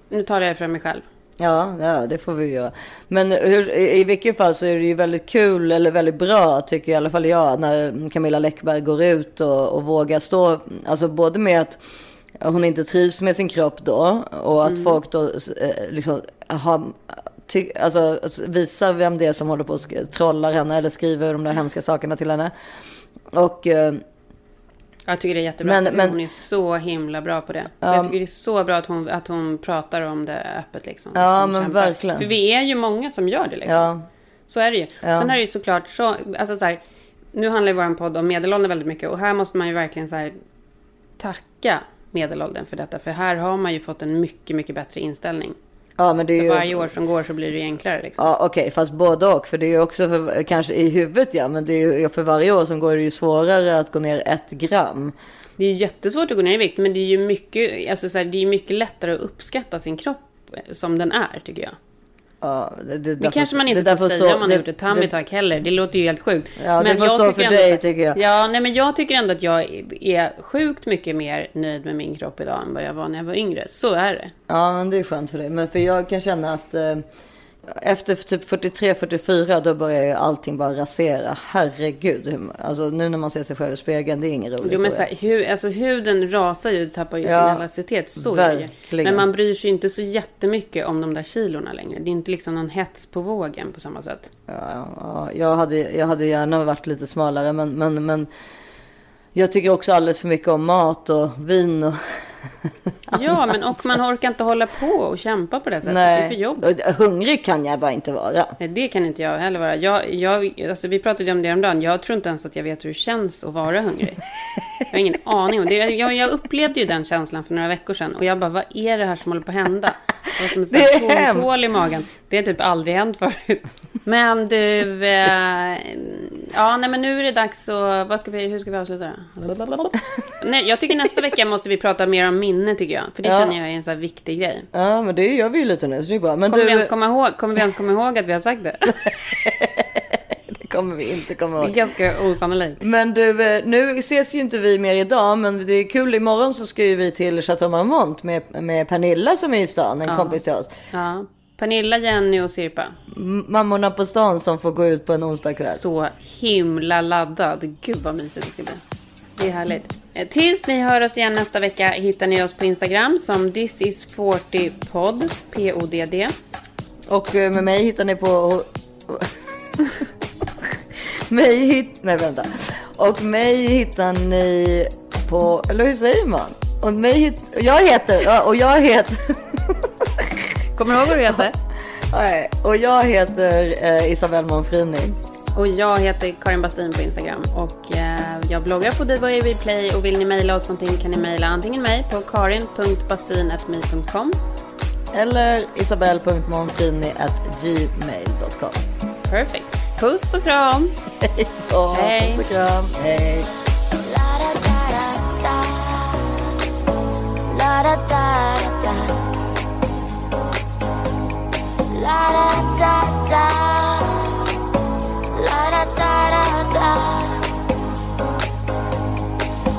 Nu talar jag för mig själv. Ja, ja, det får vi göra. Men hur, i, i vilket fall så är det ju väldigt kul, eller väldigt bra, tycker i alla fall jag, när Camilla Läckberg går ut och, och vågar stå, alltså både med att hon inte trivs med sin kropp då, och att folk då eh, liksom har, ty, alltså visar vem det är som håller på och trollar henne, eller skriver de där hemska sakerna till henne. Och eh, Jag tycker det är jättebra. Men- men- hon är så himla bra på det. jag tycker det är så bra att hon, att hon pratar om det öppet. Liksom. Ja, hon men kämpar. verkligen. För vi är ju många som gör det. Liksom. ja, Så är det ju. Sen är det ju såklart så, alltså så här, nu handlar ju vår podd om medelålder väldigt mycket och här måste man ju verkligen så här tacka medelåldern för detta. För här har man ju fått en mycket, mycket bättre inställning. Ja, men det är För ju... varje år som går så blir det enklare. Liksom. Ja, okej, fast både och. För det är ju också för, kanske i huvudet, ja. Men det är ju, för varje år som går är det ju svårare att gå ner ett gram. Det är ju jättesvårt att gå ner i vikt, men det är ju mycket, alltså så här, det är mycket lättare att uppskatta sin kropp som den är, tycker jag. Ja, det, det, Det kanske man inte där får säga om man har gjort ett tummy tuck heller. Det låter ju helt sjukt. Ja, det får jag stå för dig, att- tycker jag. Ja, nej, men jag tycker ändå att jag är sjukt mycket mer nöjd med min kropp idag än vad jag var när jag var yngre. Så är det. Ja, men det är skönt för dig. Men för jag kan känna att eh, efter typ 43-44 då börjar ju allting bara rasera. Herregud. Alltså nu när man ser sig själv i spegeln, det är ingen rolig Jo, men så här, hu, alltså, huden rasar ju, tappar ju Ja, sin elasticitet. Så verkligen. Men man bryr sig ju inte så jättemycket om de där kilorna längre. Det är inte liksom någon hets på vågen på samma sätt. Ja, ja, jag, hade, jag hade gärna varit lite smalare men, men, men jag tycker också alldeles för mycket om mat och vin och [laughs] Ja, men och man orkar inte hålla på och kämpa på det sättet. Det är för jobbigt. Hungrig kan jag bara inte vara. Nej, Det kan inte jag heller vara. Jag, jag, alltså vi pratade om det häromdagen. Jag tror inte ens att jag vet hur det känns att vara hungrig. Jag har ingen [laughs] aning om det. Jag, jag upplevde ju den känslan för några veckor sedan. Och jag bara, vad är det här som håller på att hända? Som ett Det är hål i magen. Det har typ aldrig hänt förut. Men du, eh, ja nej men nu är det dags att, vad ska vi, hur ska vi avsluta det? Nej, jag tycker nästa vecka måste vi prata mer om minne tycker jag. För det Ja. känner jag är en sån här viktig grej. Ja, men det gör vi ju lite nu så det är bra. Men Kommer, du, vi ens komma ihåg, kommer vi ens komma ihåg att vi har sagt det? [laughs] kommer vi inte komma Det är ihåg. ganska osannolikt. Men du, eh, nu ses ju inte vi mer idag, men det är kul. Imorgon så ska ju vi till Chateau Marmont med, med Pernilla som är i stan, en kompis till oss. Ja. Pernilla, Jenny och Sirpa. Mammorna på stan som får gå ut på en onsdagkväll. Så himla laddad. Gud vad mysigt det ska bli. Det är härligt. Eh, Tills ni hör oss igen nästa vecka hittar ni oss på Instagram som this is 40 podd P-O-D-D. Och eh, med mig hittar ni på... [laughs] mig hit... Nej, vänta. Och mig hittar ni på... Eller hur säger man? Och mig hit... Jag heter... Och jag heter... Kommer du ihåg vad du heter? Nej, och jag heter eh, Isabelle Monfrini. Och jag heter Karin Bastin på Instagram. Och eh, jag bloggar på Diva Play och vill ni mejla oss någonting kan ni mejla antingen mig på karin.bastin.me.com Eller isabelle.monfrini.gmail.com Perfect. Puss och kram! Hej då! Hej. Puss och kram. Hej!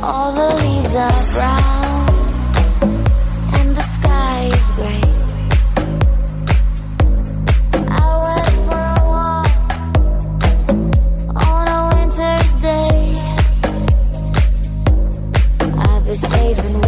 All the leaves are brown and the sky is gray. saving